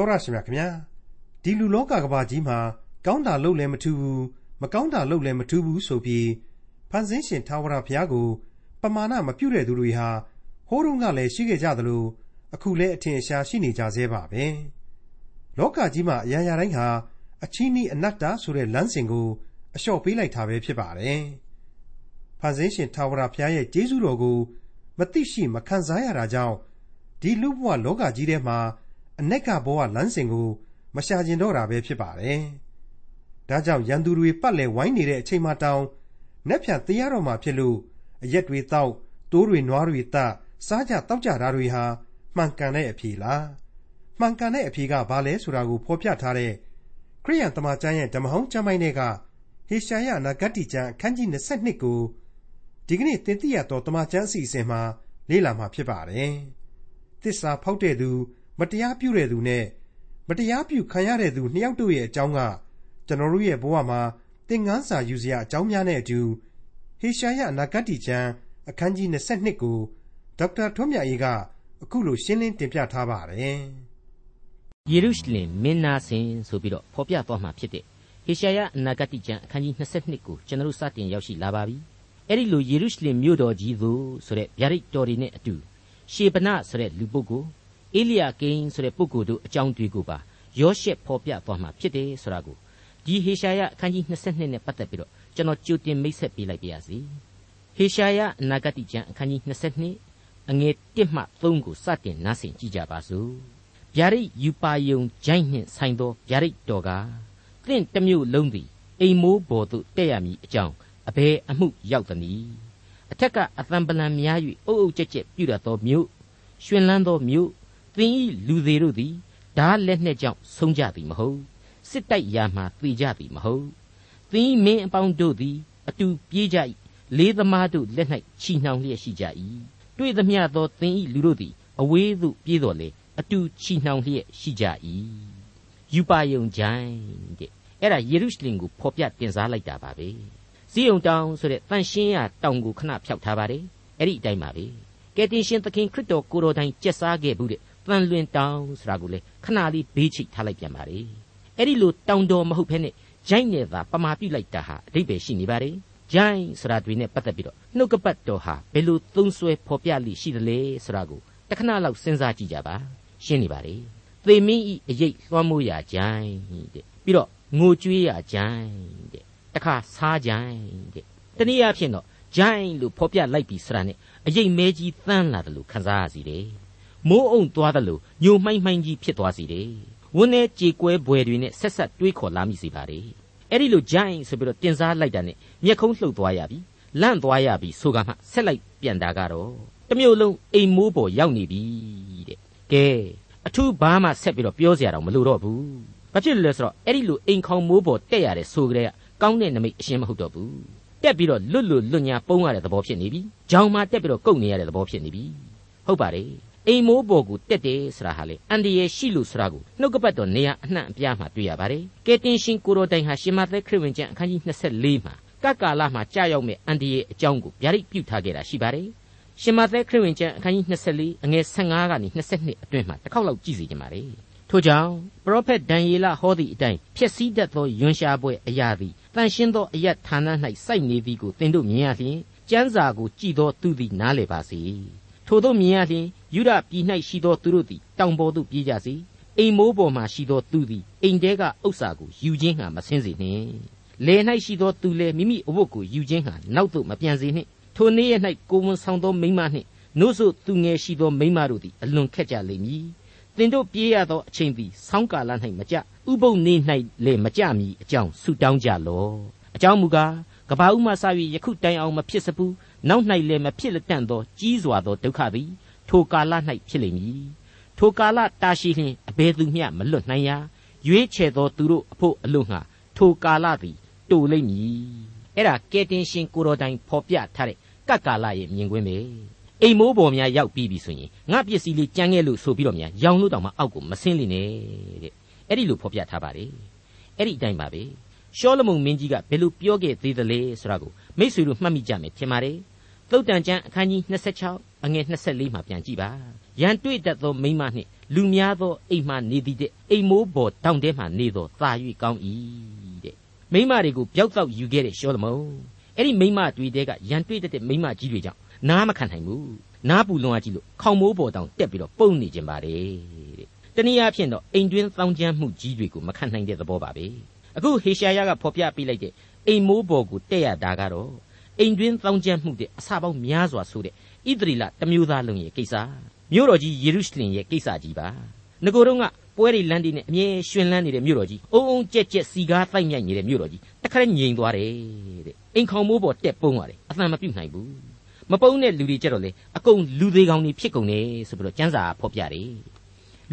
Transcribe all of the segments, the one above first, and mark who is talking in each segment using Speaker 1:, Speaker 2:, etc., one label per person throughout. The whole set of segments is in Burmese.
Speaker 1: တော်ရရှိမြခင်ဗျာဒီလူလောကကဘာကြီးမှာကောင်းတာလုပ်လည်းမထူးဘူးမကောင်းတာလုပ်လည်းမထူးဘူးဆိုပြီးဖန်ဆင်းရှင်ထာဝရဘုရားကို ပမာဏမပြုတ်တဲ့သူတွေဟာဟိုးတုန်းကလည်းရှိခဲ့ကြသလိုအခုလည်းအထင်အရှားရှိနေကြသေးပါပဲလောကကြီးမှာအရာရာတိုင်းဟာအချီးနီးအနတ္တဆိုတဲ့လမ်းစဉ်ကိုအလျှော့ပေးလိုက်တာပဲဖြစ်ပါတယ်ဖန်ဆင်းရှင်ထာဝရဘုရားရဲ့ကျေးဇူးတော်ကို မသိရှိမခံစားရတာကြောင့်ဒီလူဘဝလောကကြီးထဲမှာ အ내ကဘဝလမ်းစဉ်ကို မရှာကျင်တော့တာပဲဖြစ်ပါတယ်။ဒါကြောင့်ရန်သူတွေပတ်လည်ဝိုင်းနေတဲ့အချိန်မှတောင်နက်ဖြန်တရားတော်မှာဖြစ်လို့အရက်တွေတောက်တိုးတွေနွားတွေတစားကြတောက်ကြတာတွေဟာမှန်ကန်တဲ့အဖြေလားမှန်ကန်တဲ့အဖြေကဘာလဲဆိုတာကိုဖော်ပြထားတဲ့ခရိယန်တမန်ကျမ်းရဲ့ဓမ္မဟောင်းကျမ်းပိုင်းတွေကဟေရှာယနဂတ်တိကျမ်းအခန်းကြီး22ကိုဒီကနေ့သင်သိရသောတမန်ကျမ်းအစီအစဉ်မှာလေ့လာမှာဖြစ်ပါတယ်။သစ္စာဖောက်တဲ့သူ မတရားပြုတဲ့သူနဲ့မတရားပြုခံရတဲ့သူနှစ်ယောက်တို့ရဲ့အကြောင်းကကျွန်တော်တို့ရဲ့ဘဝမှာသင်ခန်းစာယူစရာအကြောင်းများနဲ့အတူဟေရှာယအနာဂတ်ကျမ်းအခန်းကြီး22ကိုဒေါက်တာထွန်းမြတ်အေးကအခုလိုရှင်းလင်းတင်ပြထားပါတယ်။
Speaker 2: ယေရုရှလင်မင်းနာစင်ဆိုပြီးတော့ဖော်ပြသွားမှာဖြစ်တဲ့ဟေရှာယအနာဂတ်ကျမ်းအခန်းကြီး22ကိုကျွန်တော်စတင်ရောက်ရှိလာပါပြီ။အဲ့ဒီလိုယေရုရှလင်မြို့တော်ကြီးသို့ဆိုတဲ့ဗျာဒိတ်တော်တွေနဲ့အတူရှေဗနဆိုတဲ့လူပုဂ္ဂိုလ် အေလိယကိန်းဆိုတဲ့ပုဂ္ဂိုလ်တို့အကြောင်းတွေကိုပါယောရှက်ဖော်ပြသွားမှာဖြစ်တယ်ဆိုတာကိုဒီဟေရှာယအခန်းကြီး22နဲ့ပတ်သက်ပြီးတော့ကျွန်တော်ကြိုတင်မိတ်ဆက်ပေးလိုက်ပါရစေဟေရှာယအနာဂတိကျမ်းအခန်းကြီး22အငယ်1မှ3ကိုစတင်နားဆင်ကြည့်ကြပါစို့ဗျာဒိတ်ယူပါယုံဂျိုင်းနှင့်ဆိုင်သောဗျာဒိတ်တော်ကသင်တစ်မျိုးလုံးသည်အိမ်မိုးပေါ်သို့တက်ရမည်အကြောင်းအဘယ်အမှုရောက်သနည်းအထက်ကအသံပလံများ၍အုပ်အုပ်ကြက်ကြက်ပြုတတ်သောမြို့ရှင်လန်းသောမြို့ သင်ဤလူသေးတို့သည်ဓာလက်နှင့်ကြောင့်ဆုံးကြသည်မဟုတ်စစ်တိုက်ရာမှသေကြသည်မဟုတ်သင်မင်းအပေါင်းတို့သည်အတူပြေးကြ၏လေးသမားတို့လက်၌ချီနှောင်လျက်ရှိကြ၏တွေ့သမျှသောသင်ဤလူတို့သည်အဝေးသို့ပြေးတော်လေအတူချီနှောင်လျက်ရှိကြ၏ယူပါယုံကြိုင်တဲ့အဲ့ဒါယေရုရှလင်ကိုဖော်ပြတင်စားလိုက်တာပါပဲဇီးုံတောင်ဆိုတဲ့တန်ရှင်းရတောင်ကိုခဏဖျောက်ထားပါတယ်အဲ့ဒီအတိုင်းပါပဲကယ်တင်ရှင်သခင်ခရစ်တော်ကိုတော်တိုင်ကျက်စားခဲ့ဘူးတဲ့ တန်လွင်တောင်ဆိုတာကိုလေခဏလေးဘေးချိတ်ထားလိုက်ပြန်ပါလေအဲ့ဒီလိုတောင်တော်မဟုတ်ဘဲနဲ့ဂျိုင်းနဲ့သာပမာပြုတ်လိုက်တာဟာအဓိပ္ပာယ်ရှိနေပါတယ်ဂျိုင်းဆိုတာတွေနဲ့ပတ်သက်ပြီးတော့နှုတ်ကပတ်တော်ဟာဘယ်လိုသုံးဆွဲဖော်ပြလိရှိသလဲဆိုတာကိုတခဏလောက်စဉ်းစားကြည့်ကြပါရှင်းနေပါလေသေမင်းဤအရေးလွှမ်းမိုးရာဂျိုင်းတဲ့ပြီးတော့ငိုကြွေးရာဂျိုင်းတဲ့တခါစားဂျိုင်းတဲ့တနည်းအားဖြင့်တော့ဂျိုင်းလို့ဖော်ပြလိုက်ပြီဆိုတာနဲ့အရေးမဲကြီးသန်းလာတယ်လို့ခန်းစားရစီတယ် မိုးအုံသွားတယ်လို့ညိုမှိုင်းမှိုင်းကြီးဖြစ်သွားစီတယ်ဝန်းထဲကြေကွဲဘွယ်တွေနဲ့ဆက်ဆက်တွေးခေါ်လာမိစေပါတယ်အဲ့ဒီလိုဂျိုင်းဆိုပြီးတော့တင်စားလိုက်တာနဲ့မျက်ခုံးလှုပ်သွားရပြီလန့်သွားရပြီဆိုကမှဆက်လိုက်ပြန်တာကတော့တမျိုးလုံးအိမ်မိုးပေါ်ရောက်နေပြီတဲ့ကဲအထူးဘာမှဆက်ပြီးတော့ပြောစရာတော့မလိုတော့ဘူးဘာဖြစ်လို့လဲဆိုတော့အဲ့ဒီလိုအိမ်ခေါင်မိုးပေါ်တက်ရတဲ့ဆိုကြတဲ့ကောင်းတဲ့နမိတ်အရှင်းမဟုတ်တော့ဘူးတက်ပြီးတော့လွတ်လွတ်လွတ်ညာပုံရတဲ့သဘောဖြစ်နေပြီ။ကြောင်မှာတက်ပြီးတော့ကုတ်နေရတဲ့သဘောဖြစ်နေပြီ။ဟုတ်ပါတယ် အိမ်မိုးပေါ်ကိုတက်တယ်ဆိုတာဟာလေအန်ဒီရဲ့ရှိလို့ဆိုတာကိုနှုတ်ကပတ်တော်နေရာအနှံ့အပြားမှာတွေ့ရပါတယ်။ကဲတင်ရှင်ကိုရိုတိုင်ဟာရှင်မသက်ခရစ်ဝင်ကျမ်းအခန်းကြီး24မှာကပ်ကာလမှာကြာရောက်မဲ့အန်ဒီရဲ့အကြောင်းကိုဗျာဒိတ်ပြုထားခဲ့တာရှိပါတယ်။ရှင်မသက်ခရစ်ဝင်ကျမ်းအခန်းကြီး24အငယ်15ကနေ22အတွင်းမှာတစ်ခေါက်လောက်ကြည့်စီကြပါလေ။ထို့ကြောင့်ပရောဖက်ဒံယေလဟောသည့်အတိုင်းဖြစ်စည်းတတ်သောယွန်ရှာပွဲအရာသည်တန်ရှင်းသောအယတ်ဌာန၌စိုက်နေသည်ကိုသင်တို့မြင်ရလျှင်ကျမ်းစာကိုကြည်သောသူသည်နားလည်ပါစေထို့သောမြင်ရလျှင် ယူဒပြည်၌ရှိသောသူတို့သည်တောင်ပေါ်သို့ပြေးကြစေအိမ်မိုးပေါ်မှရှိသောသူသည်အိမ်တဲကဥစ္စာကိုယူခြင်းဟာမဆင်းစေနှင့်လေ၌ရှိသောသူလည်းမိမိအဝတ်ကိုယူခြင်းဟာနောက်သို့မပြန်စေနှင့်ထိုနေ့ရက်၌ကိုဝန်ဆောင်သောမိမနှင့်နို့ဆိုသူငယ်ရှိသောမိမတို့သည်အလွန်ခက်ကြလိမ့်မည်သင်တို့ပြေးရသောအချိန်သည်ဆောင်းကာလ၌မကြဥပုပ်နေ၌လည်းမကြမီအကြောင်းဆုတောင်းကြလော့အကြောင်းမူကားကဘာဥမှစ၍ယခုတိုင်အောင်မဖြစ်စဘူးနောက်၌လည်းမဖြစ်လက်တန့်သောကြီးစွာသောဒုက္ခသည် ထိုကာလ၌ဖြစ်လိမ့်မည်ထိုကာလတာရှိလျင်အဘယ်သူမျှမလွတ်နိုင်ရာရွေးချယ်သောသူတို့အဖို့အလို့ငှာထိုကာလသည်တူလိမ့်မည်အဲ့ဒါကဲတင်ရှင်ကိုတော်တိုင်ဖော်ပြထားတဲ့ကတ်ကာလရဲ့မြင်ကွင်းပဲအိမ်မိုးပေါ်များရောက်ပြီးပြီဆိုရင်ငါပစ္စည်းလေးကြမ်းခဲ့လို့ဆိုပြီးတော့များရောင်လို့တောင်မှအောက်ကိုမဆင်းလိနဲ့တဲ့အဲ့ဒီလိုဖော်ပြထားပါတယ်အဲ့ဒီအတိုင်းပါပဲရှောလမုန်မင်းကြီးကဘယ်လိုပြောခဲ့သေးသလဲဆိုတာကိုမိษွေတို့မှတ်မိကြမယ်ထင်ပါတယ် သုတ်တန်ကျမ်းအခန်းကြီး26အငယ်24မှာပြန်ကြည့်ပါရန်တွေ့တတ်သောမိန်းမနှင့်လူများသောအိမ်မှနေသည်တဲ့အိမ်မိုးပေါ်တောင်ထဲမှနေသောသာ၍ကောင်း၏တဲ့မိန်းမတွေကိုပျောက်တော့ယူခဲ့တဲ့ရှောလမုန်အဲ့ဒီမိန်းမတွေတဲကရန်တွေ့တတ်တဲ့မိန်းမကြီးတွေကြောင့်နားမခံနိုင်ဘူးနားပူလွန်အားကြီးလို့ခေါင်မိုးပေါ်တောင်တက်ပြီးတော့ပုံနေကြပါတယ်တဲ့တနည်းအားဖြင့်တော့အိမ်တွင်းသောင်းကျမ်းမှုကြီးတွေကိုမခံနိုင်တဲ့သဘောပါပဲအခုဟေရှာယကဖော်ပြပေးလိုက်တဲ့အိမ်မိုးပေါ်ကိုတက်ရတာကတော့ အိမ်တွင်းသောင်းကျမ်းမှုတဲ့အစာပေါင်းများစွာဆိုတဲ့ဣသရီလတမျိုးသားလုံးရဲ့ကိစ္စမြို့တော်ကြီးယေရုရှလင်ရဲ့ကိစ္စကြီးပါငကိုတော့ကပွဲတွေလမ်းတွေနဲ့အမြဲရှင်လန်းနေတဲ့မြို့တော်ကြီးအုံအုံကြက်ကြက်စီကားတိုက်မြိုက်နေတဲ့မြို့တော်ကြီးတခါငြိမ်သွားတယ်တဲ့အိမ်ခေါင်မိုးပေါ်တက်ပုံးသွားတယ်အသံမပြုတ်နိုင်ဘူးမပုံးတဲ့လူတွေကြတော့လေအကုန်လူသေးကောင်တွေဖြစ်ကုန်တယ်ဆိုပြီးတော့ကျမ်းစာဖော်ပြတယ်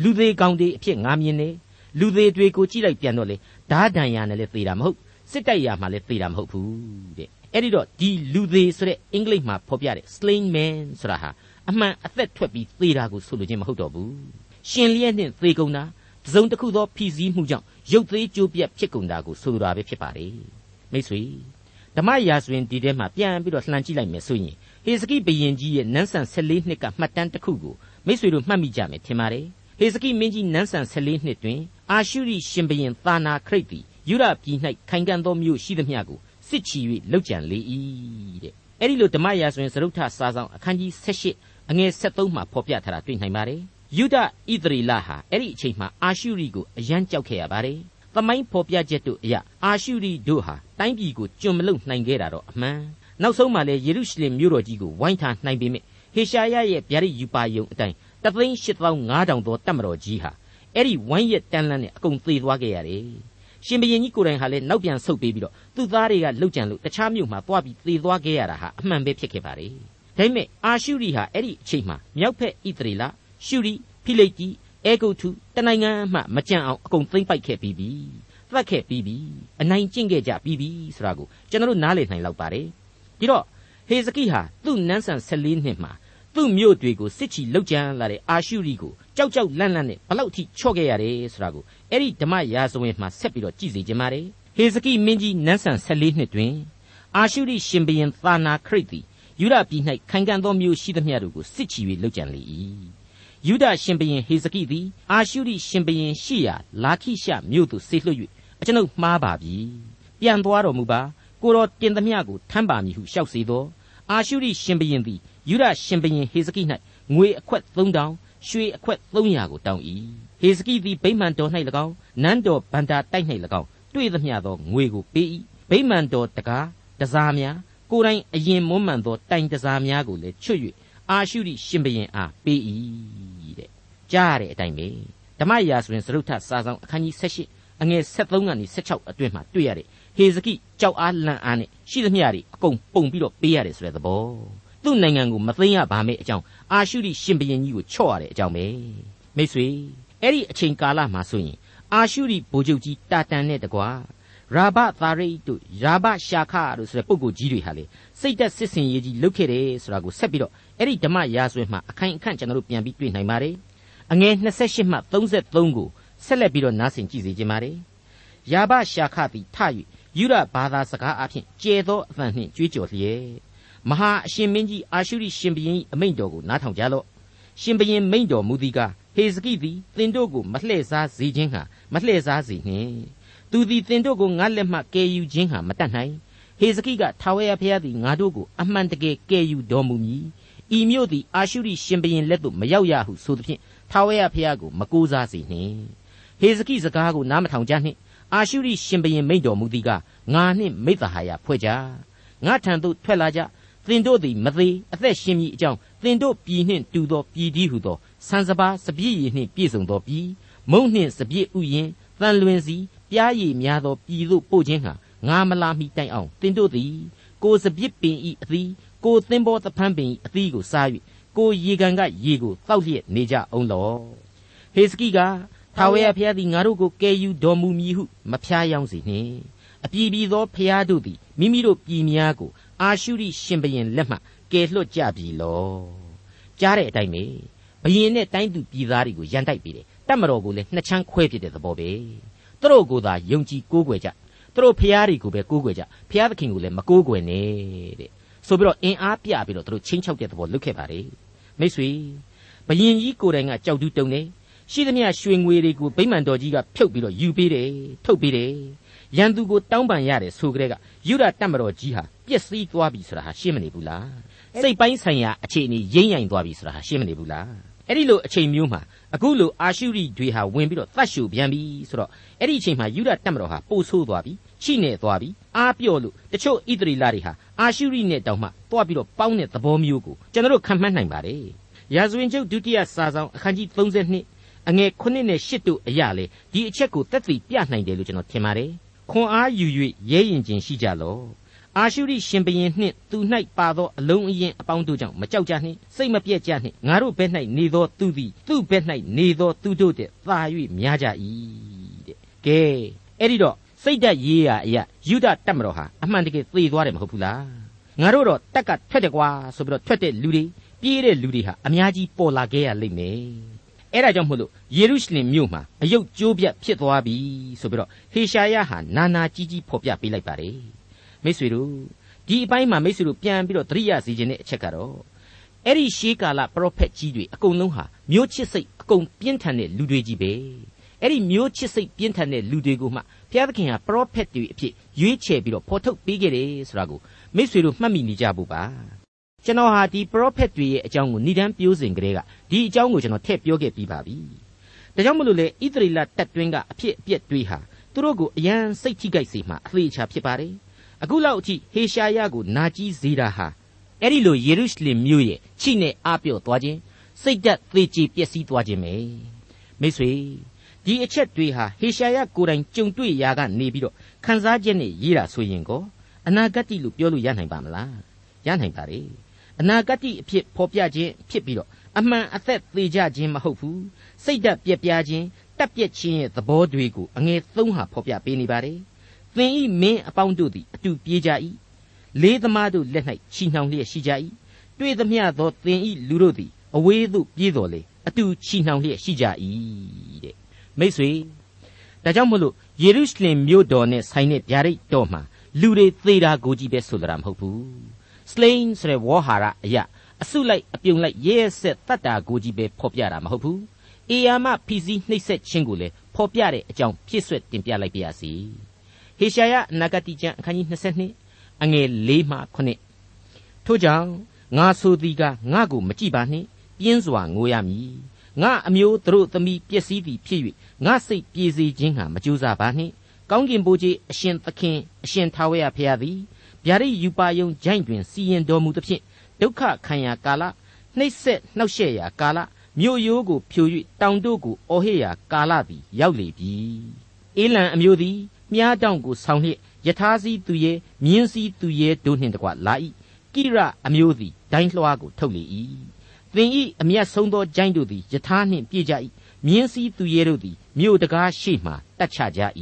Speaker 2: လူသေးကောင်တွေအဖြစ်ငါမြင်တယ်လူသေးတွေကိုကြည့်လိုက်ပြန်တော့လေဓာဒဏ်ရာနဲ့လည်းသေတာမဟုတ်စစ်တိုက်ရမှာလည်းသေတာမဟုတ်ဘူးတဲ့ အဲ့ဒီတော့ဒီလူသေးဆိုတဲ့အင်္ဂလိပ်မှာဖော်ပြတဲ့ slain man ဆိုတာဟာအမှန်အသက်ထွက်ပြီးသေတာကိုဆိုလိုခြင်းမဟုတ်တော့ဘူးရှင်လျက်နှင့်သေကုန်တာတစုံတစ်ခုသောဖြီးစည်းမှုကြောင့်ရုပ်သေးကြိုးပြက်ဖြစ်ကုန်တာကိုဆိုလိုတာပဲဖြစ်ပါတယ်မိတ်ဆွေဓမ္မရာဇဝင်ဒီထဲမှာပြန်ပြီးတော့လှန်ကြည့်လိုက်မယ်ဆိုရင်ဟေစကိဘယင်ကြီးရဲ့နန်းဆန်14နှစ်ကမှတ်တမ်းတစ်ခုကိုမိတ်ဆွေတို့မှတ်မိကြမယ်ထင်ပါတယ်ဟေစကိမင်းကြီးနန်းဆန်14နှစ်တွင်အာရှုရိရှင်ဘရင်သာနာခရိတ်သည်ယူရပြည်၌ခိုင်ခံ့သောမြို့ရှိသမျှကို စစ်ချီ၍လှုပ်ကြံလေ၏တဲ့အဲ့ဒီလိုဓမ္မရာဇဝင်စရုပ်ထစာဆောင်အခန်းကြီး78အငယ်73မှာဖော်ပြထားတာတွေ့နိုင်ပါတယ်ယုဒဣသရေလဟာအဲ့ဒီအချိန်မှာအာရှုရိကိုအယံကြောက်ခဲ့ရပါတယ်သမိုင်းဖော်ပြချက်တို့အရအာရှုရိတို့ဟာတိုင်းပြည်ကိုကျွံမလုံနိုင်ခဲ့တာတော့အမှန်နောက်ဆုံးမှလည်းယေရုရှလင်မြို့တော်ကြီးကိုဝိုင်းထားနိုင်ပေမဲ့ဟေရှာယရဲ့ဗျာဒိတ်ယူပါယုံအတိုင်းတသိန်း8500သောတပ်မတော်ကြီးဟာအဲ့ဒီဝိုင်းရက်တန်းလန်းနဲ့အကုန်သေသွားခဲ့ရတယ် ရှင်ဘရင်ကြီးကိုယ်တိုင်ဟာလည်းနောက်ပြန်ဆုတ်ပေးပြီးတော့သူ့သားတွေကလှုပ်ကြံလို့တခြားမြို့မှာသွားပြီးသေသွားခဲ့ရတာဟာအမှန်ပဲဖြစ်ခဲ့ပါလေဒါပေမဲ့အာရှုရိဟာအဲ့ဒီအချိန်မှာမြောက်ဖက်ဣသရေလရှုရိဖိလိတိအဲဂုတ်ထုတနိုင်ငံမှမကြံအောင်အကုန်သိမ့်ပိုက်ခဲ့ပြီးပြီသတ်ခဲ့ပြီးပြီအနိုင်ကျင့်ခဲ့ကြပြီးပြီဆိုတာကိုကျွန်တော်တို့နားလည်နိုင်လောက်ပါတယ်ဒီတော့ဟေဇကိဟာသူ့နန်းဆန်14နှစ်မှာသူ့မြို့တွေကိုစစ်ချီလှုပ်ကြံလာတဲ့အာရှုရိကိုကြောက်ကြောက်လန့်လန့်နဲ့ဘလောက်ထိချော့ခဲ့ရတယ်ဆိုတာကို အဲ့ဒီဓမ္မရာဇဝင်မှာဆက်ပြီးတော့ကြည့်စေချင်ပါတယ်ဟေဇကိမင်းကြီးနန်းဆန်14နှစ်တွင်အာရှုရိရှင်ဘရင်သာနာခရစ်သည်ယူဒပြည်၌ခိုင်ခံ့သောမြို့ရှိသမျှတို့ကိုစစ်ချီ၍လှုပ်ကြံလေ၏ယူဒရှင်ဘရင်ဟေဇကိသည်အာရှုရိရှင်ဘရင်ရှိရာလာခိရှမြို့သို့ဆေးလွှတ်၍အကျွန်ုပ်မှားပါပြီပြန်သွားတော်မူပါကိုတော်တင်သမျှကိုထမ်းပါမည်ဟုလျှောက်စေသောအာရှုရိရှင်ဘရင်သည်ယူဒရှင်ဘရင်ဟေဇကိ၌ငွေအခွက်3000ရွှေအခွက်300ကိုတောင်း၏ ဟေဇကိသည်ဗိမာန်တော်၌၎င်းနန်းတော်ဗန္တာတိုက်၌၎င်းတွေ့သမျှသောငွေကိုပေး၏ဗိမာန်တော်တကားတစားများကိုယ်တိုင်အရင်မွမ်းမံသောတိုင်တစားများကိုလည်းချွတ်၍အာရှုရိရှင်ဘရင်အားပေး၏တဲ့ကြားရတဲ့အတိုင်းပဲဓမ္မရာဆိုရင်သရုတ်ထစာဆောင်အခန်းကြီး78အငယ်73ကနေ16အတွင်းမှာတွေ့ရတဲ့ဟေဇကိကြောက်အားလန့်အားနဲ့ရှိသမျှတွေအကုန်ပုံပြီးတော့ပေးရတယ်ဆိုတဲ့သဘောသူ့နိုင်ငံကိုမသိမ်းရပါမယ့်အကြောင်းအာရှုရိရှင်ဘရင်ကြီးကိုချော့ရတဲ့အကြောင်းပဲမိတ်ဆွေ အဲ့ဒီအချိန်ကာလမှာဆိုရင်အာရှုရိဗိုလ်ချုပ်ကြီးတာတန်နဲ့တကွာရာဘသာရိတ်တို့ရာဘရှာခတို့ဆိုတဲ့ပုဂ္ဂိုလ်ကြီးတွေဟာလေစိတ်သက်စစ်စင်ရေးကြီးလုပ်ခဲ့တယ်ဆိုတာကိုဆက်ပြီးတော့အဲ့ဒီဓမ္မရာဇဝင်မှာအခိုင်အခန့်ကျွန်တော်တို့ပြန်ပြီးတွေ့နိုင်ပါတယ်အငယ်28မှ33ကိုဆက်လက်ပြီးတော့နားဆင်ကြည့်စေခြင်းပါတယ်ရာဘရှာခသည်ထ၍ယူရဘာသာစကားအဖြစ်ကျဲသောအသံနှင့်ကြွေးကြော်လျက်မဟာအရှင်မင်းကြီးအာရှုရိရှင်ဘရင်အမိန့်တော်ကိုနားထောင်ကြလော့ရှင်ဘရင်မိန့်တော်မူသည်က ဟေဇကိသည်သင်တို့ကိုမလှည့်စားစေခြင်းဟာမလှည့်စားစေနှင့်သူသည်သင်တို့ကိုငါလက်မှကယ်ယူခြင်းဟာမတတ်နိုင်ဟေဇကိကထာဝရဘုရားသည်ငါတို့ကိုအမှန်တကယ်ကယ်ယူတော်မူမည်ဤမြို့သည်အာရှုရိရှင်ဘရင်လက်သို့မရောက်ရဟုဆိုသဖြင့်ထာဝရဘုရားကိုမကူစားစေနှင့်ဟေဇကိစကားကိုနားမထောင်ကြနှင့်အာရှုရိရှင်ဘရင်မိန့်တော်မူသည်ကငါနှင့်မိသဟာယဖွဲ့ကြငါထံသို့ထွက်လာကြသင်တို့သည်မသေးအသက်ရှင်မည်အကြောင်းသင်တို့ပြည်နှင့်တူသောပြည်တည်းဟုသော ဆန်စပါးစပြည့်ရည်နှင့်ပြည့်စုံသောပြည်မုံနှင့်စပြည့်ဥယင်တန်လွင်စီပြားရည်များသောပြည်သို့ပို့ခြင်းဟာငါမလာမီတိုင်အောင်သင်တို့သည်ကိုစပြစ်ပင်ဤအသီးကိုသင်္ဘောသဖန်းပင်ဤအသီးကိုစား၍ကိုရေကန်ကရေကိုတောက်လျက်နေကြအောင်လောဟေစကိကထာဝရဘုရားသည်ငါတို့ကိုကယ်ယူတော်မူမည်ဟုမဖျားယောင်းစေနှင့်အပြည်ပြည်သောဘုရားတို့သည်မိမိတို့ပြည်များကိုအာရှုရိရှင်ဘရင်လက်မှကယ်လွတ်ကြပြီလောကြားတဲ့အတိုင်းပဲ ဘရင်နဲ့တိုင်းသူပြည်သားတွေကိုရန်တိုက်ပြီးတယ်တတ်မတော်ကိုလည်းနှစ်ချမ်းခွဲဖြစ်တဲ့သဘောပဲသူတို့ကိုသာယုံကြည်ကိုးကွယ်ကြသူတို့ဖျားတွေကိုပဲကိုးကွယ်ကြဖျားသခင်ကိုလည်းမကိုးကွယ်နဲ့တဲ့ဆိုပြီးတော့အင်အားပြပြီးတော့သူတို့ချင်းချောက်တဲ့သဘောလုပ်ခဲ့ပါလေမိတ်ဆွေဘဘယင်ကြီးကိုယ်တိုင်ကကြောက်တူးတုံတယ်ရှိသမျှရွှေငွေတွေကိုဗိမာန်တော်ကြီးကဖြုတ်ပြီးတော့ယူပေးတယ်ထုတ်ပေးတယ်ရန်သူကိုတောင်းပန်ရတယ်ဆိုကြတဲ့ကယူဒတတ်မတော်ကြီးဟာပျက်စီးသွားပြီဆိုတာဟာရှင်းမနေဘူးလားစိတ်ပိုင်းဆိုင်ရာအခြေအနေရိမ့်ရိုင်သွားပြီဆိုတာဟာရှင်းမနေဘူးလား အဲ့ဒီလိုအချိန်မျိုးမှာအခုလိုအာရှုရိတွေဟာဝင်ပြီးတော့တတ်ရှုပြန်ပြီဆိုတော့အဲ့ဒီအချိန်မှာယူဒတတ်မတော်ဟာပို့ဆိုးသွားပြီချိနေသွားပြီအားပြော့လို့တချို့ဣသရေလတွေဟာအာရှုရိနဲ့တောင်မှတွားပြီးတော့ပေါင်းတဲ့သဘောမျိုးကိုကျွန်တော်တို့ခံမှန်းနိုင်ပါတယ်ရာဇဝင်ကျုပ်ဒုတိယစာဆောင်အခန်းကြီး32အငယ်9နဲ့10တို့အရာလေဒီအချက်ကိုသက်သေပြနိုင်တယ်လို့ကျွန်တော်ထင်ပါတယ်ခွန်အားယူ၍ရဲရင်ခြင်းရှိကြလော့ အာရှုရိရှင်ဘရင်နှင့်သူ၌ပါသောအလုံးအရင်အပေါင်းတို့ကြောင့်မကြောက်ကြနှင့်စိတ်မပြည့်ကြနှင့်ငါတို့ဘက်၌နေသောသူသည်သူ့ဘက်၌နေသောသူတို့တဲ့သာ၍များကြ၏တဲ့ကဲအဲ့ဒီတော့စိတ်ဓာတ်ရေးရာအရာယူဒတတ်မတော်ဟာအမှန်တကယ်သေသွားတယ်မဟုတ်ဘူးလားငါတို့တော့တက်ကထွက်တယ်ကွာဆိုပြီးတော့ထွက်တဲ့လူတွေပြေးတဲ့လူတွေဟာအများကြီးပေါ်လာခဲ့ရလိမ့်မယ်အဲ့ဒါကြောင့်မို့လို့ယေရုရှလင်မြို့မှာအယုတ်ကျိုးပြတ်ဖြစ်သွားပြီဆိုပြီးတော့ဟေရှာယဟာနာနာကြီးကြီးဖော်ပြပေးလိုက်ပါတယ် မိတ်ဆွေတို့ဒီအပိုင်းမှာမိတ်ဆွေတို့ပြန်ပြီးတော့သတိရစီခြင်းတဲ့အချက်ကတော့အဲ့ဒီရှေးကာလပရောဖက်ကြီးတွေအကုန်လုံးဟာမျိုးချစ်စိတ်အကုန်ပြင်းထန်တဲ့လူတွေကြီးပဲအဲ့ဒီမျိုးချစ်စိတ်ပြင်းထန်တဲ့လူတွေကိုမှဘုရားသခင်ဟာပရောဖက်တွေအဖြစ်ရွေးချယ်ပြီးတော့ဖော်ထုတ်ပေးခဲ့တယ်ဆိုတာကိုမိတ်ဆွေတို့မှတ်မိနေကြဖို့ပါကျွန်တော်ဟာဒီပရောဖက်တွေရဲ့အကြောင်းကိုဏ္ဍန်ပြောစဉ်ကလေးကဒီအကြောင်းကိုကျွန်တော်ထည့်ပြောခဲ့ပြီးပါပြီဒါကြောင့်မလို့လေဣသရေလတပ်တွင်းကအဖြစ်အပျက်တွေဟာသူတို့ကိုအယံစိတ်ထိကြိုက်စေမှအသေးချာဖြစ်ပါတယ် အခုလောက်အထိဟေရှာယကိုနာကြီးစေတာဟာအဲ့ဒီလိုယေရုရှလင်မြို့ရဲ့ချိနဲ့အားပြော့သွားခြင်းစိတ်ဓာတ်သေချေပျက်စီးသွားခြင်းပဲမိတ်ဆွေဒီအချက်တွေဟာဟေရှာယကိုယ်တိုင်ကြုံတွေ့ရာကနေပြီးတော့ခန်းစားချက်နဲ့ရေးတာဆိုရင်ကိုအနာဂတ်လို့ပြောလို့ရနိုင်ပါမလားရနိုင်ပါ रे အနာဂတ်အဖြစ်ဖော်ပြခြင်းဖြစ်ပြီးတော့အမှန်အသက်သေးကြခြင်းမဟုတ်ဘူးစိတ်ဓာတ်ပြက်ပြားခြင်းတက်ပြက်ခြင်းရဲ့သဘောတွေကိုအငယ်သုံးဟာဖော်ပြပေးနေပါတယ် သင်ဤမင်းအပေါင်းတို့သည်အတူပြေးကြ၏လေးသမားတို့လက်၌ချီနှောင်လျက်ရှိကြ၏တွေ့သမျှသောသင်ဤလူတို့သည်အဝေးသို့ပြေးတော်လေအတူချီနှောင်လျက်ရှိကြ၏တဲ့မိတ်ဆွေဒါကြောင့်မို့လို့ယေရုရှလင်မြို့တော်နဲ့ဆိုင်တဲ့ဗျာဒိတ်တော်မှာလူတွေသေတာကိုကြီးပဲဆိုတာမဟုတ်ဘူး slain ဆိုတဲ့ဝေါ်ဟာရအရာအစုလိုက်အပြုံလိုက်ရဲဆက်တတ်တာကိုကြီးပဲဖော်ပြတာမဟုတ်ဘူးအေယာမဖီစီနှိပ်ဆက်ခြင်းကိုလည်းဖော်ပြတဲ့အကြောင်းပြည့်စွက်တင်ပြလိုက်ပါရစေ ဟေရှာယအနာဂတိကျမ်းအခန်းကြီး22အငယ်၄မှ9ထို့ကြောင့်ငါဆိုသည်ကငါကိုမကြည့်ပါနှင့်ပြင်းစွာငိုရမည်ငါအမျိုးသူတို့သမီးပျက်စီးသည်ဖြစ်၍ငါစိတ်ပြေစေခြင်းဟာမကြိုးစားပါနှင့်ကောင်းကင်ဘိုးကြီးအရှင်သခင်အရှင်ထာဝရဘုရားသည်ဗျာဒိတ်ယူပါယုံဂျိုင်းတွင်စီရင်တော်မူသဖြင့်ဒုက္ခခံရာကာလနှိပ်စက်နှောက်ယှက်ရာကာလမြို့ရိုးကိုဖြို၍တောင်တို့ကိုအော်ဟစ်ရာကာလသည်ရောက်လေပြီအေလံအမျိုးသည် မြားတောင်ကိုဆောင်းလျက်ယထာစီသူရဲ့မြင်းစီသူရဲ့တို့နှင့်တကွလာ၏ကိရအမျိုးသည်ဒိုင်းလွှားကိုထုတ်လေ၏သင်ဤအမျက်ဆုံးသောဂျိုင်းတို့သည်ယထာနှင့်ပြည့်ကြ၏မြင်းစီသူရဲတို့သည်မြို့တကားရှိမှတတ်ချကြ၏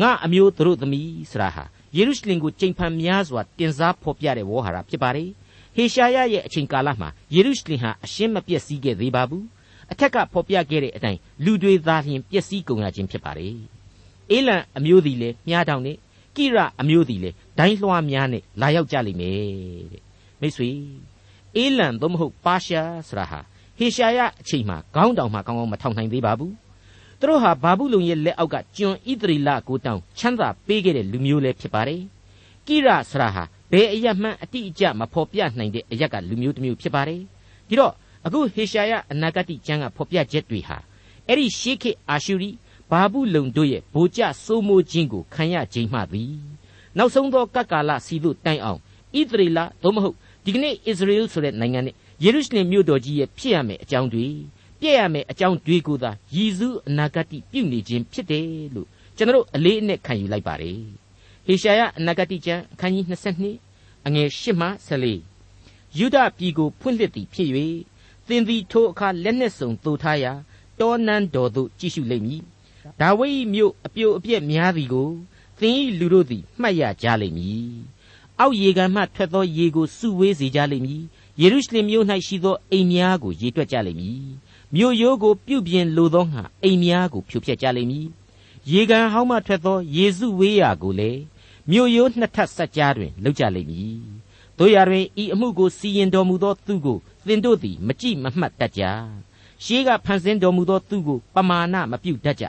Speaker 2: ငါအမျိုးတို့သမီးဆရာဟာယေရုရှလင်ကိုချိန်ဖန်များစွာတင်စားဖော်ပြတဲ့ဝေါ်ဟာရဖြစ်ပါတယ်ဟေရှာယရဲ့အချိန်ကာလမှာယေရုရှလင်ဟာအရှင်းမပြည့်စည်ခဲ့သေးပါဘူးအထက်ကဖော်ပြခဲ့တဲ့အတိုင်းလူတွေသာလျှင်ပျက်စီးကုန်ရခြင်းဖြစ်ပါတယ် အေလံအမျိုးသည်လည်းမြားတောင်နဲ့ကိရအမျိုးသည်လည်းဒိုင်းလွှားများနဲ့လာရောက်ကြလိမ့်မယ်တဲ့မိတ်ဆွေအေလံသို့မဟုတ်ပါရှားဆိုတာဟာဟေရှာယအချိန်မှာခေါင်းတောင်မှကောင်းကောင်းမထောင်နိုင်သေးပါဘူးသူတို့ဟာဘာဘူးလုံရဲ့လက်အောက်ကကျွန်ဣသရေလကိုတောင်ချမ်းသာပေးခဲ့တဲ့လူမျိုးလည်းဖြစ်ပါတယ်ကိရဆရာဟာဘယ်အရမှန်အတိအကျမဖော်ပြနိုင်တဲ့အရက်ကလူမျိုးတစ်မျိုးဖြစ်ပါတယ်ဒီတော့အခုဟေရှာယအနာဂတိကျမ်းကဖော်ပြချက်တွေဟာအဲ့ဒီရှေးခေတ်အာရှုရိ ဘာဘူးလုံတို့ရဲ့ဗိုလ်ကျစိုးမိုးခြင်းကိုခံရခြင်းမှသည်နောက်ဆုံးသောကပ်ကာလစီတို့တိုင်အောင်ဣသရေလသို့မဟုတ်ဒီကနေ့အစ္စရေလဆိုတဲ့နိုင်ငံနဲ့ယေရုရှလင်မြို့တော်ကြီးရဲ့ဖြစ်ရမယ့်အကြောင်းတွေပြည့်ရမယ့်အကြောင်းတွေကိုသာရည်စူးအနာဂတ်ပြုနေခြင်းဖြစ်တယ်လို့ကျွန်တော်အလေးအနက်ခံယူလိုက်ပါတယ်ဟေရှာယအနာဂတ်ကျမ်းအခန်းကြီး22အငယ်8မှ14ယုဒပြည်ကိုဖွင့်လှစ်သည်ဖြစ်၍သင်သည်ထိုအခါလက်နှင့်စုံသို့ထားရာတောနန်းတော်သို့ကြည့်ရှုလိမ့်မည် ဒါဝိဒ်မြို့အပြိုအပြက်များသည်ကိုသင်၏လူတို့သည်မှတ်ရကြလိမ့်မည်အောက်ရေကန်မှထွက်သောရေကိုစုဝေးစေကြလိမ့်မည်ယေရုရှလင်မြို့၌ရှိသောအိမ်များကိုရေတွက်ကြလိမ့်မည်မြို့ရိုးကိုပြုပြင်လိုသောငှာအိမ်များကိုဖြိုဖျက်ကြလိမ့်မည်ရေကန်ဟောင်းမှထွက်သောယေစုဝေးရာကိုလည်းမြို့ရိုးနှစ်ထပ်ဆက်ကြားတွင်လုပ်ကြလိမ့်မည်တို့ရတွင်ဤအမှုကိုစီရင်တော်မူသောသူကိုသင်တို့သည်မကြည့်မမှတ်တတ်ကြရှေးကဖန်ဆင်းတော်မူသောသူကိုပမာဏမပြုတ်တတ်ကြ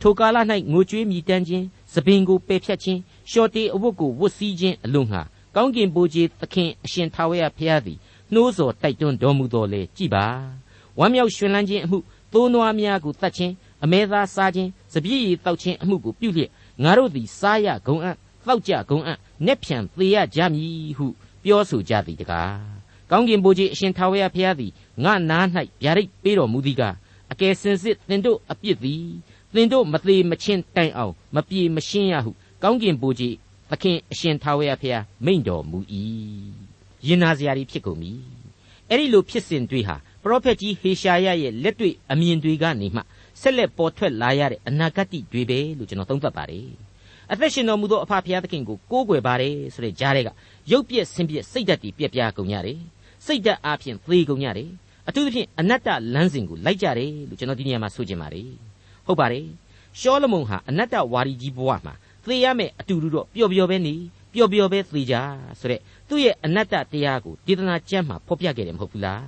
Speaker 2: ထိုကာလ၌ငိုကြွေးမြည်တမ်းခြင်းသပင်ကိုပယ်ဖြတ်ခြင်းရှော့တေအဝတ်ကိုဝတ်စည်းခြင်းအလို့ငှာကောင်းကင်ဘိုးကြီးသခင်အရှင်ထာဝရဘုရားသည်နှိုးဆော်တိုက်တွန်းတော်မူတော်လေကြည်ပါဝမ်းမြောက်ရွှင်လန်းခြင်းအမှုသိုးနွားများကိုတတ်ခြင်းအမဲသားစားခြင်းစပြည့်ရည်တောက်ခြင်းအမှုကိုပြုလျက်ငါတို့သည်စားရဂုံအံ့တောက်ကြဂုံအံ့နက်ဖြန်သေရကြမည်ဟုပြောဆိုကြသည်တကားကောင်းကင်ဘိုးကြီးအရှင်ထာဝရဘုရားသည်ငါနား၌ဗျာဒိတ်ပေးတော်မူသည်ကအကယ်စင်စစ်သင်တို့အပြစ်သည် သင်တို့မသေးမချင်းတိုင်အောင်မပြေမရှင်းရဟုကောင်းကင်ဘိုးကြီးသခင်အရှင်ထာဝရဘုရားမိန့်တော်မူ၏ရင်နာစရာတွေဖြစ်ကုန်ပြီအဲ့ဒီလိုဖြစ်စဉ်တွေဟာပရောဖက်ကြီးဟေရှာယရဲ့လက်တွေ့အမြင်တွေကနေမှဆက်လက်ပေါ်ထွက်လာရတဲ့အနာဂတ်တွေပဲလို့ကျွန်တော်သုံးသပ်ပါတယ်အသက်ရှင်တော်မူသောအဖဖျားသခင်ကိုကိုးကွယ်ပါတယ်ဆိုတဲ့ကြားတဲ့ကရုပ်ပြက်ဆင်းပြက်စိတ်ဓာတ်တွေပြက်ပြားကုန်ရတယ်စိတ်ဓာတ်အားဖြင့်သေကုန်ရတယ်အထူးသဖြင့်အနတ္တလမ်းစဉ်ကိုလိုက်ကြတယ်လို့ကျွန်တော်ဒီနေရာမှာဆိုချင်ပါတယ် ဟုတ်ပါတယ်ရှောလမုန်ဟာအနတ္တဝါဒီကြီးဘဝမှာသေရမယ်အတူတူတော့ပျော်ပျော်ပဲနေပျော်ပျော်ပဲသေကြဆိုတဲ့သူ့ရဲ့အနတ္တတရားကိုဒေသနာကျမ်းမှာဖော်ပြခဲ့တယ်မဟုတ်ဘူးလား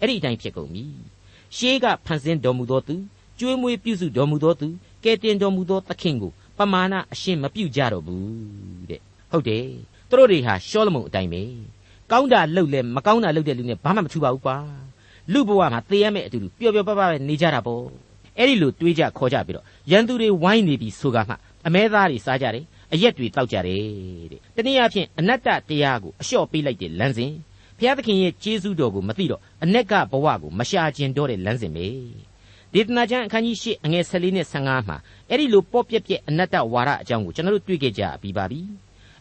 Speaker 2: အဲ့ဒီအတိုင်းဖြစ်ကုန်ပြီရှေးကဖန်ဆင်းတော်မူသောသူကျွေးမွေးပြုစုတော်မူသောသူကဲတင်တော်မူသောသခင်ကိုပမာဏအရှင်းမပြုတ်ကြတော့ဘူးတဲ့ဟုတ်တယ်သူတို့တွေဟာရှောလမုန်အတိုင်းပဲကောင်းတာလှုပ်လဲမကောင်းတာလှုပ်တဲ့လူနဲ့ဘာမှမထူပါဘူးကွာလူဘဝမှာသေရမယ့်အတူတူပျော်ပျော်ပါးပါးပဲနေကြတာပေါ့ အဲ့ဒီလိုတွေးကြခေါ်ကြပြီးတော့ရန်သူတွေဝိုင်းနေပြီဆိုကမှအမဲသားတွေစားကြတယ်အရက်တွေတောက်ကြတယ်တဲ့တနည်းအားဖြင့်အနတ္တတရားကိုအလျှော့ပေးလိုက်တဲ့လမ်းစဉ်ဘုရားသခင်ရဲ့ကျေးဇူးတော်ကိုမသိတော့အ내ကဘဝကိုမရှာကျင်တော့တဲ့လမ်းစဉ်ပဲဒေသနာကျမ်းအခန်းကြီး၈အငယ်14နဲ့15မှာအဲ့ဒီလိုပေါ့ပြက်ပြက်အနတ္တဝါဒအကြောင်းကိုကျွန်တော်တို့တွေ့ခဲ့ကြပြီးပါပြီ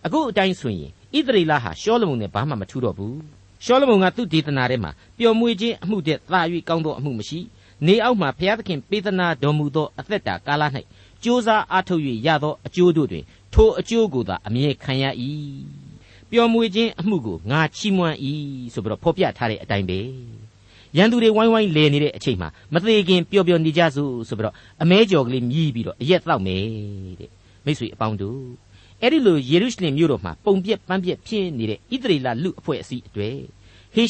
Speaker 2: အခုအတိုင်းဆိုရင်ဣသရေလဟာရှောလမုန်နဲ့ဘာမှမထူးတော့ဘူးရှောလမုန်ကသူ့ဒေသနာထဲမှာပျော်မွေ့ခြင်းအမှုတဲ့သာ၍ကောင်းသောအမှုမရှိ နေအောက်မှာဘုရားသခင်ပေးသနာတော်မူသောအသက်တာကာလ၌ကြိုးစားအားထုတ်၍ရသောအကျိုးတို့တွင်ထိုအကျိုးကိုသာအမြဲခံရ၏ပျော်မွေ့ခြင်းအမှုကိုငါချီးမွမ်း၏ဆိုပြီးတော့ဖော်ပြထားတဲ့အတိုင်းပဲရန်သူတွေဝိုင်းဝိုင်းလဲနေတဲ့အချိန်မှာမသေးခင်ပျော်ပျော်နေကြစို့ဆိုပြီးတော့အမဲကြော်ကလေးမြည်ပြီးတော့အရက်တောက်မယ်တဲ့မိတ်ဆွေအပေါင်းတို့အဲ့ဒီလိုယေရုရှလင်မြို့တော်မှာပုံပြက်ပန်းပြက်ဖြစ်နေတဲ့ဣသရေလလူအဖွဲ့အစည်းအတွေ့ဟေ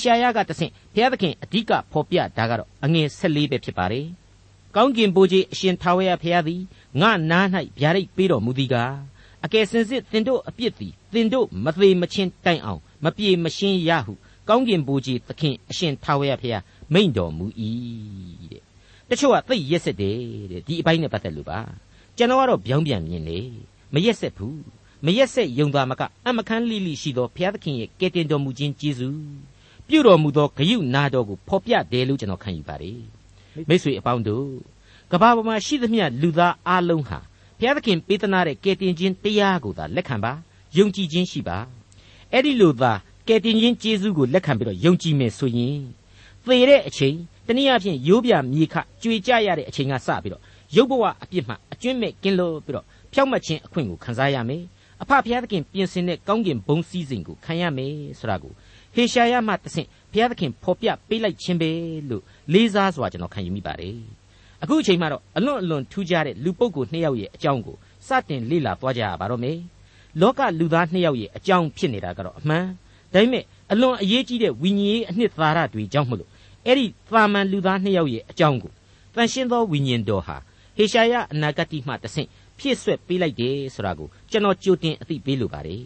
Speaker 2: ရှာယကတဆင့်ဘုရားသခင်အဓိကဖော်ပြတာကတော့အငယ်14ပဲဖြစ်ပါတယ်ကောင်းကင်ဘိုးကြီးအရှင်ထာဝရဘုရားသည်ငါနား၌ဗျာဒိတ်ပေးတော်မူသည်ကားအကယ်စင်စစ်သင်တို့အပြစ်သည်သင်တို့မသေးမချင်းတိုင်အောင်မပြေမရှင်းရဟုကောင်းကင်ဘိုးကြီးသခင်အရှင်ထာဝရဘုရားမိန့်တော်မူ၏တဲ့တချို့ကသိရက်ဆက်တယ်တဲ့ဒီအပိုင်းနဲ့ပတ်သက်လို့ပါကျွန်တော်ကတော့ဗျောင်းပြန်မြင်နေမရက်ဆက်ဘူးမရက်ဆက်ယုံသားမကအမခန်းလိလိရှိသောဘုရားသခင်ရဲ့ကယ်တင်တော်မူခြင်းကျေးဇူး ပြုတော်မူသောဂရုနာတော်ကိုဖော်ပြတယ်လို့ကျွန်တော်ခံယူပါတယ်မိတ်ဆွေအပေါင်းတို့ကဘာပေါ်မှာရှိသမျှလူသားအလုံးဟာဘုရားသခင်ပေးသနာတဲ့ကယ်တင်ခြင်းတရားကိုသာလက်ခံပါယုံကြည်ခြင်းရှိပါအဲ့ဒီလိုသာကယ်တင်ခြင်းကျေးဇူးကိုလက်ခံပြီးတော့ယုံကြည်မယ်ဆိုရင်သေတဲ့အချိန်တနည်းအားဖြင့်ရိုးပြမြေခကြွေကြရတဲ့အချိန်ကစပြီးတော့ရုပ်ဘဝအပြစ်မှအကျွင့်မဲ့ကင်းလို့ပြီးတော့ဖြောက်မှတ်ခြင်းအခွင့်ကိုခံစားရမယ်အဖဘုရားသခင်ပြင်ဆင်တဲ့ကောင်းကင်ဘုံစည်းစိမ်ကိုခံရမယ်ဆိုတာကိုဟေ ရှာယမှတဆင့်ဘုရားသခင်ဖော်ပြပေးလိုက်ခြင်းပဲလို့လေးစားစွာကျွန်တော်ခံယူမိပါတယ်အခုအချိန်မှတော့အလွန်အလွန်ထူးခြားတဲ့လူပုဂ္ဂိုလ်နှစ်ယောက်ရဲ့အကြောင်းကိုစတင်လေ့လာသွားကြရပါတော့မယ်လောကလူသားနှစ်ယောက်ရဲ့အကြောင်းဖြစ်နေတာကတော့အမှန်ဒါပေမဲ့အလွန်အရေးကြီးတဲ့ဝိညာဉ်ရေးအနှစ်သာရတွေကြောင့်မလို့အဲ့ဒီသာမန်လူသားနှစ်ယောက်ရဲ့အကြောင်းကိုတန်ရှင်းသောဝိညာဉ်တော်ဟာဟေရှာယအနာဂတ်မှတဆင့်ဖြည့်ဆွက်ပေးလိုက်တယ်ဆိုတာကိုကျွန်တော်ကြိုတင်အသိပေးလိုပါတယ်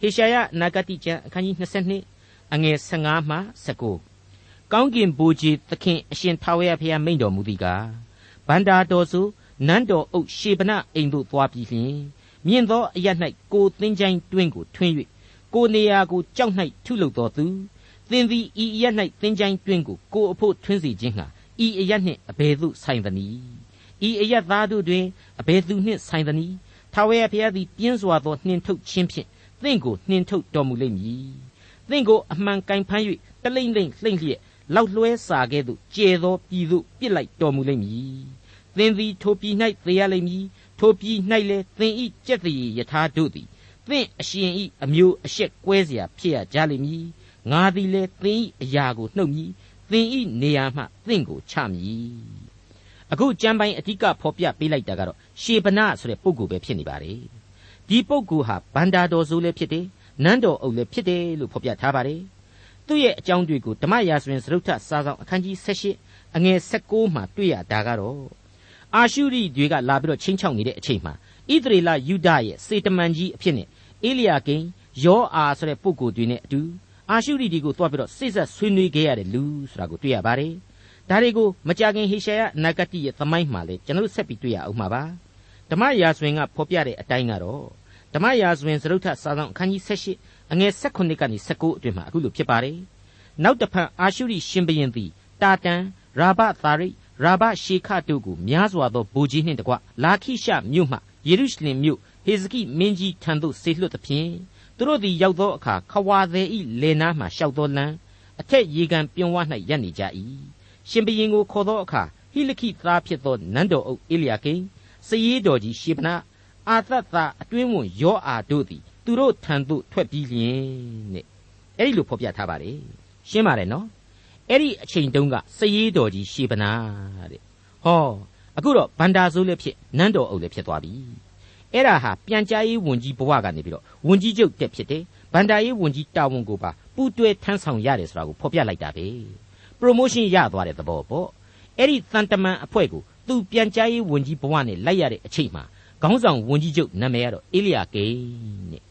Speaker 2: ဟေရှာယအနာဂတ်ကျမ်းအခန်းကြီး22 အငယ်15မှ19ကောင်းကင်ဘိုးကြီးသခင်အရှင်ထာဝရဘုရားမိန့်တော်မူသည်ကားဗန္တာတော်စုနန်းတော်အုပ်ရှေဗနအိမ်သို့သွားပြီးလျှင်မြင့်သောအရ၌ကိုသင်းချိုင်းတွင်းကိုထွင်း၍ကိုနေရာကိုကြောက်၌ထုလုပ်တော်သူသင်သည်ဤအရ၌သင်ချိုင်းတွင်းကိုကိုအဖို့ထွင်းစေခြင်းဟာဤအရနှင့်အဘယ်သို့ဆိုင်သနည်းဤအရသားတို့တွင်အဘယ်သူနှင့်ဆိုင်သနည်းထာဝရဘုရားသည်ပြင်းစွာသောနှင်ထုတ်ခြင်းဖြင့်သင်ကိုနှင်ထုတ်တော်မူလိမ့်မည် သင်ကိုအမှန်ကန်ဖမ်း၍တလိမ့်လိမ့်လှိမ့်လျက်လောက်လွှဲစာကဲ့သို့ကျဲသောပြည်သို့ပြစ်လိုက်တော်မူလိမ့်မည်သင်သည်ထိုပြည်၌သေရလိမ့်မည်ထိုပြည်၌လည်းသင်ဤကြက်တည်ယထာတို့သည်သင်အရှင်ဤအမျိုးအရှက်ကွဲเสียဖြစ်ရကြလိမ့်မည်ငါသည်လည်းသင်ဤအရာကိုနှုတ်မည်သင်ဤနေရာမှသင်ကိုချမည်အခုကျမ်းပိုင်းအဓိကဖော်ပြပေးလိုက်တာကတော့ရှေဗနဆိုတဲ့ပုဂ္ဂိုလ်ပဲဖြစ်နေပါလေဒီပုဂ္ဂိုလ်ဟာဗန္ဒာတော်ဆိုလည်းဖြစ်တယ် နန်းတော်အုပ်လည်းဖြစ်တယ်လို့ဖော်ပြထားပါတယ်သူ့ရဲ့အကြောင်းတွေကိုဓမ္မရာဇဝင်စရုပ်ထစာဆောင်အခန်းကြီး78အငယ်16မှာတွေ့ရတာကတော့အာရှုရိတွေကလာပြီးတော့ချင်းချောက်နေတဲ့အချိန်မှာဣသရေလယူဒရဲ့စေတမန်ကြီးအဖြစ်နဲ့အေလျာကိန်ယောအာဆိုတဲ့ပုဂ္ဂိုလ်တွေနဲ့အတူအာရှုရိတွေကိုတွားပြီးတော့စိတ်ဆက်ဆွေးနွေးခဲ့ရတဲ့လူဆိုတာကိုတွေ့ရပါတယ်ဒါတွေကိုမကြခင်ဟေရှာယနဂတိရဲ့သမိုင်းမှာလေကျွန်တော်တို့ဆက်ပြီးတွေ့ရအောင်မှာပါဓမ္မရာဇဝင်ကဖော်ပြတဲ့အတိုင်းကတော့ ဓမ္မရာဇဝင်စရုပ်ထစာဆောင်အခန်းကြီး78အငယ်16ကနေ19အတွင်မှာအခုလိုဖြစ်ပါတယ်နောက်တစ်ဖန်အာရှုရိရှင်ဘရင်သည်တာတန်ရာဘသာရိရာဘရှေခတို့ကိုများစွာသောဗိုလ်ကြီးနှင့်တကွလာခိရှမြို့မှယေရုရှလင်မြို့ဟေဇကိမင်းကြီးထံသို့ဆေလွတ်သဖြင့်သူတို့သည်ရောက်သောအခါခဝါသည်ဤလေနားမှရှောက်သောလမ်းအထက်ရေကန်ပြွန်ဝ၌ရပ်နေကြ၏ရှင်ဘရင်ကိုခေါ်သောအခါဟိလခိသားဖြစ်သောနန်းတော်အုပ်အေလျာကိစည်ရီတော်ကြီးရှေဗနာ အာသတ်သာအတွင်းဝန်ယောအာတို့သည်သူတို့ထံသို့ထွက်ပြီးလျင်တဲ့အဲ့ဒီလိုဖော်ပြထားပါတယ်ရှင်းပါတယ်နော်အဲ့ဒီအချိန်တုန်းကစည်ရီတော်ကြီးရှေဗနာတဲ့ဟောအခုတော့ဗန္ဒာဆိုးလည်းဖြစ်နန်းတော်အုပ်လည်းဖြစ်သွားပြီအဲ့ဒါဟာပြန်ကြားရေးဝန်ကြီးဘဝကနေပြီးတော့ဝန်ကြီးချုပ်တက်ဖြစ်တယ်ဗန္ဒာရေးဝန်ကြီးတာဝန်ကိုပါပူးတွဲထမ်းဆောင်ရတယ်ဆိုတာကိုဖော်ပြလိုက်တာပဲ promotion ရသွားတဲ့သဘောပေါ့အဲ့ဒီတန်တမန်အဖွဲ့ကိုသူပြန်ကြားရေးဝန်ကြီးဘဝနဲ့လိုက်ရတဲ့အချိန်မှာ ခေါင်းဆောင်ဝန်ကြီးချုပ်နာမည်ကတော့အေလီယာကိန်းတဲ့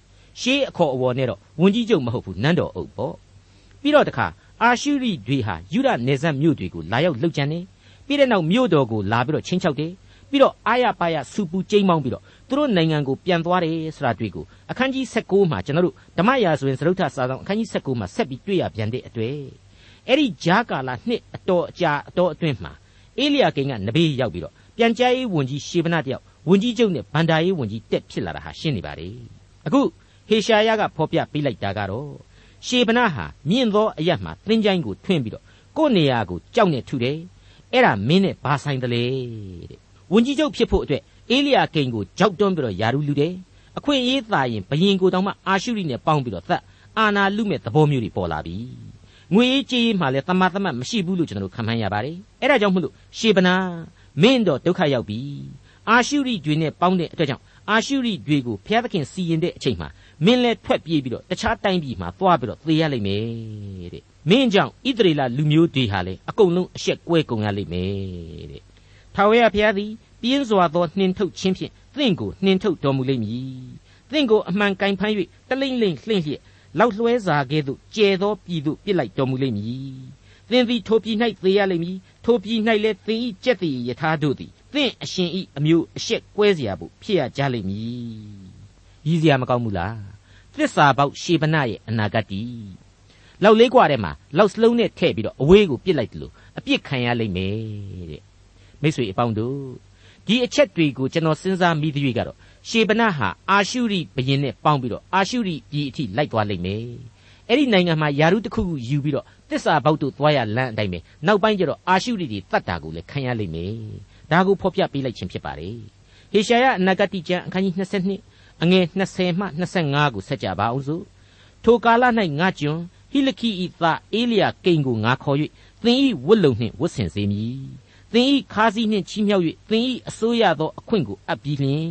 Speaker 2: ရှေးအခေါ်အဝေါ်နဲ့တော့ဝန်ကြီးချုပ်မဟုတ်ဘူးနန်းတော်အုပ်ပေါ့ပြီးတော့တခါအာရှုရိတွေဟာယူဒနေဇက်မြို့တွေကိုလာရောက်လှုပ်ကြံတယ်ပြီးတဲ့နောက်မြို့တော်ကိုလာပြီးတော့ချင်းချောက်တယ်ပြီးတော့အာရပါရစူပူကျိမ်းမောင်းပြီးတော့သူတို့နိုင်ငံကိုပြန်သွားတယ်ဆိုတာတွေ့ကိုအခန်းကြီး16မှာကျွန်တော်တို့ဓမ္မရာဇဝင်စရုပ်ထစာဆောင်အခန်းကြီး16မှာဆက်ပြီးတွေ့ရပြန်တဲ့အတွေ့အဲ့ဒီဂျာကာလာနှစ်အတော်အကြာအတော်အတွင်းမှာအေလိယာကိန်ကနဘေးရောက်ပြီးတော့ပြန်ကြားရေးဝန်ကြီးရှေဗနတယောက် ဝန်ကြီးချုပ်နဲ့ဗန္ဒာရေးဝန်ကြီးတက်ဖြစ်လာတာဟာရှင်းနေပါလေအခုဟေရှာယကဖော်ပြပေးလိုက်တာကတော့ရှေဗနဟာမြင့်သောအရတ်မှာသင်္ချိုင်းကိုထွင်းပြီးတော့ကိုယ့်နေရာကိုကြောက်နေထုတယ်အဲ့ဒါမင်းနဲ့ဘာဆိုင်တလဲတဲ့ဝန်ကြီးချုပ်ဖြစ်ဖို့အတွက်အေလိယာကိန်ကိုကြောက်တွန်းပြီးတော့ယာရုလူတယ်အခွင့်အရေးသာရင်ဘယင်ကိုတောင်မှအာရှုရိနဲ့ပေါင်းပြီးတော့သတ်အာနာလူမဲ့သဘောမျိုးတွေပေါ်လာပြီငွေအေးကြေးမှလည်းတမတ်တမတ်မရှိဘူးလို့ကျွန်တော်တို့ခံမှန်းရပါတယ်အဲ့ဒါကြောင့်မလို့ရှေဗနာမင်းတော့ဒုက္ခရောက်ပြီ အာရှုရိတွေနဲ့ပေါင်းတဲ့အတွက်ကြောင့်အာရှုရိတွေကိုဘုရားသခင်စီရင်တဲ့အချိန်မှာမင်းလည်းထွက်ပြေးပြီးတော့တခြားတိုင်းပြည်မှာသွားပြီးတော့သေရလိမ့်မယ်တဲ့မင်းကြောင့်ဣသရေလလူမျိုးတွေဟာလည်းအကုန်လုံးအရှက်ကွဲကုန်ရလိမ့်မယ်တဲ့ထာဝရဘုရားသည်ပြင်းစွာသောနှင်ထုတ်ခြင်းဖြင့်သင်ကိုနှင်ထုတ်တော်မူလိမ့်မည်သင်ကိုအမှန်ကန်ဖမ်း၍တလိမ့်လိမ့်လှင့်လျက်လောက်လွှဲစာကဲ့သို့ကျဲသောပြည်သို့ပြစ်လိုက်တော်မူလိမ့်မည်သင်သည်ထိုပြည်၌သေရလိမ့်မည်ထိုပြည်၌လည်းသင်၏ကြက်တည်ယထာတို့သည် သင်အရှင်ဤအမျိုးအရှက်ကွဲเสียဖို့ဖြစ်ရကြလိမ့်မည်ရည်စရာမကောင်းဘူးလားသစ္စာပေါက်ရှေဗနရဲ့အနာဂတ်တီလောက်လေးกว่าထဲမှာလောက်စလုံးနဲ့ထည့်ပြီးတော့အဝေးကိုပြစ်လိုက်တယ်လို့အပြစ်ခံရလိမ့်မယ်တဲ့မိတ်ဆွေအပေါင်းတို့ဒီအချက်တွေကိုကျွန်တော်စဉ်းစားမိသရွေ့ကတော့ရှေဗနဟာအာရှုရိဘရင်နဲ့ပေါင်းပြီးတော့အာရှုရိပြည်အထိလိုက်သွားလိမ့်မယ်အဲ့ဒီနိုင်ငံမှာယာရုတစ်ခုခုယူပြီးတော့တစ္ဆာဘောက်တို့သွားရလမ်းအတိုင်းပဲနောက်ပိုင်းကျတော့အာရှုရိတွေတတ်တာကိုလည်းခံရလိမ့်မယ် ဒါကိုဖော်ပြပေးလိုက်ခြင်းဖြစ်ပါတယ်ဟေရှာယအနာဂတိကျမ်းအခန်းကြီး22အငယ်20မှ25ကိုဆက်ကြပါအောင်စို့ထိုကာလ၌ငါကျွန်ဟိလခိဤသားအေလျာကိန်ကိုငါခေါ်၍သင်ဤဝတ်လုံနှင့်ဝတ်ဆင်စေမည်သင်ဤခါးစည်းနှင့်ချီးမြှောက်၍သင်ဤအစိုးရသောအခွင့်ကိုအပ်ပြီးလျှင်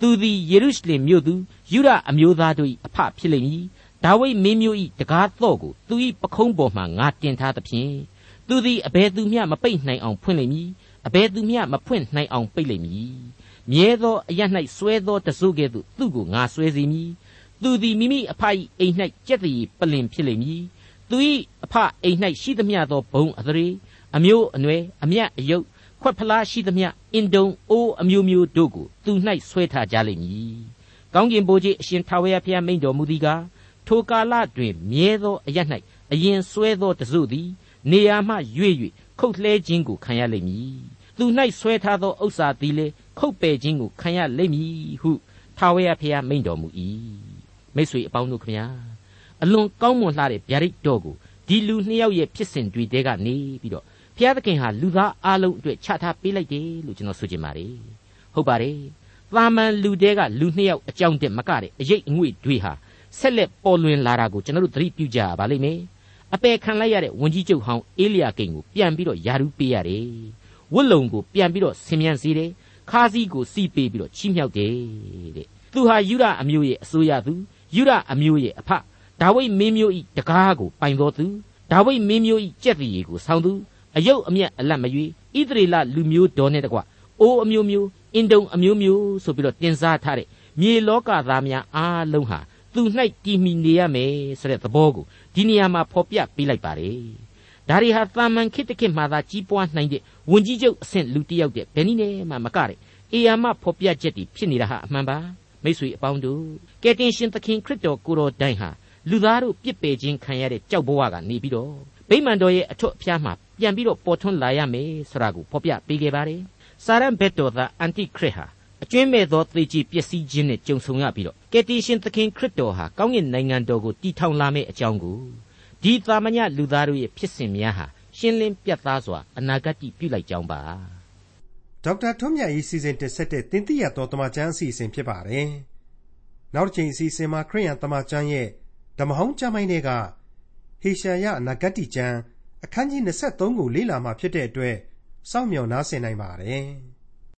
Speaker 2: သူသည်ယေရုရှလင်မြို့သူယူရအမျိုးသားတို့၏အဖဖြစ်လိမ့်မည်ဒါဝိဒ်မင်းမျိုး၏တကားတော့ကိုသူ၏ပခုံးပေါ်မှငါတင်ထားသဖြင့်သူသည်အဘယ်သူမျှမပိတ်နိုင်အောင်ဖွင့်လိမ့်မည် အဘယ်သူမျှမဖွင့်နိုင်အောင်ပိတ်လိမ့်မည်မြဲသောအရ၌ဆွဲသောတစုကဲ့သို့သူ့ကိုငါဆွဲစေမည်သူသည်မိမိအဖ၏အိမ်၌ကြက်တည်ပလင်ဖြစ်လိမ့်မည်သူ၏အဖအိမ်၌ရှိသမျှသောဘုံအသရေအမျိုးအနွယ်အမျက်အယုတ်ခွက်ဖလားရှိသမျှအင်တုံအိုးအမျိုးမျိုးတို့ကိုသူ၌ဆွဲထားကြလိမ့်မည်။ကောင်းကင်ဘိုးကြီးအရှင်ထာဝရဘုရားမိန့်တော်မူသည်ကားထိုကာလတွင်မြဲသောအရ၌အရင်ဆွဲသောတစုသည် နေရာမှရွေ့၍ခုတ်လှဲခြင်းကိုခံရလိမ့်မည်။ သူ၌ဆွဲထားသောဥစ္စာသည်လေခုတ်ပယ်ခြင်းကိုခံရလိမ့်မည်ဟုထာဝရဘုရားမိန့်တော်မူ၏။မိတ်ဆွေအပေါင်းတို့ခမညာအလွန်ကောင်းမွန်လှတဲ့ဗျာဒိတ်တော်ကိုဒီလူနှစ်ယောက်ရဲ့ဖြစ်စဉ်တွေတဲကနေပြီးတော့ဘုရားသခင်ဟာလူသားအလုံးအတွက်ချထားပေးလိုက်တယ်လို့ကျွန်တော်ဆိုချင်ပါတယ်ဟုတ်ပါတယ်သာမန်လူတဲကလူနှစ်ယောက်အကြောင်းတက်မကတဲ့အရေးအငွေ့တွေဟာဆက်လက်ပေါ်လွင်လာတာကိုကျွန်တော်တို့သတိပြုကြပါလိမ့်မယ်အပယ်ခံလိုက်ရတဲ့ဝန်ကြီးချုပ်ဟောင်းအေလီယာကိန်ကိုပြန်ပြီးတော့ယာရုပေးရတယ် ဝတ်လုံကိုပြန်ပြီးတော့ဆင်မြန်စေတယ်ခါးစည်းကိုစီးပေးပြီးတော့ချီးမြှောက်တယ်တဲ့သူဟာယူဒအမျိုးရဲ့အစိုးရသူယူရအမျိုးရဲ့အဖဒါဝိဒ်မင်းမျိုးဤတကားကိုပိုင်တော်သူဒါဝိဒ်မင်းမျိုးဤကြက်တီကိုဆောင်းသူအယုတ်အမျက်အလတ်မရွေဣသရေလလူမျိုးတော်နဲ့တကွအိုးအမျိုးမျိုးအင်တုံအမျိုးမျိုးဆိုပြီးတော့တင်စားထားတဲ့မြေလောကသားများအားလုံးဟာသူ၌တည်မီနေရမယ်ဆိုတဲ့သဘောကိုဒီနေရာမှာဖော်ပြပေးလိုက်ပါတယ် ဒါတွေဟာတာမန်ခေတ်တစ်ခေတ်မှသာကြီးပွားနိုင်တဲ့ဝန်ကြီးချုပ်အဆင့်လူတစ်ယောက်တဲ့ဘယ်နည်းနဲ့မှမကတဲ့အေယာမဖော်ပြချက်တွေဖြစ်နေတာဟာအမှန်ပါမိတ်ဆွေအပေါင်းတို့ကယ်တင်ရှင်သခင်ခရစ်တော်ကိုတော်တိုင်ဟာလူသားတို့ပြစ်ပယ်ခြင်းခံရတဲ့ကြောက်ဘဝကနေပြီးတော့ဗိမာန်တော်ရဲ့အထွတ်အဖျားမှာပြန်ပြီးတော့ပေါ်ထွန်းလာရမယ်ဆိုတာကိုဖော်ပြပေးခဲ့ပါတယ်စာရန်ဘက်တော်သားအန်တိခရစ်ဟာအကျွင်းမဲ့သောသေကြီးပျက်စီးခြင်းနဲ့ကြုံဆုံရပြီးတော့ကယ်တင်ရှင်သခင်ခရစ်တော်ဟာကောင်းကင်နိုင်ငံတော်ကိုတည်ထောင်လာမယ့်အကြောင်းကို ဒီသာမညလူသားတို့ရဲ့ဖြစ်စဉ်များဟာရှင်းလင်းပြတ်သားစွာအနာဂတ်ပြုလိုက်ကြောင်းပါ
Speaker 1: ဒေါက်တာထွန်းမြတ်၏စီစဉ်တင်ဆက်တဲ့တင်ပြရတော်တမချန်းအစီအစဉ်ဖြစ်ပါတယ်နောက်တစ်ချိန်အစီအစဉ်မှာခရိယန်တမချန်းရဲ့ဓမ္မဟောင်းကျမ်းပိုင်းတွေကဟေရှာယအနာဂတ်ကျမ်းအခန်းကြီး23ကိုလေ့လာမှဖြစ်တဲ့အတွက်စောင့်မျှော်နားဆင်နိုင်ပါတယ်။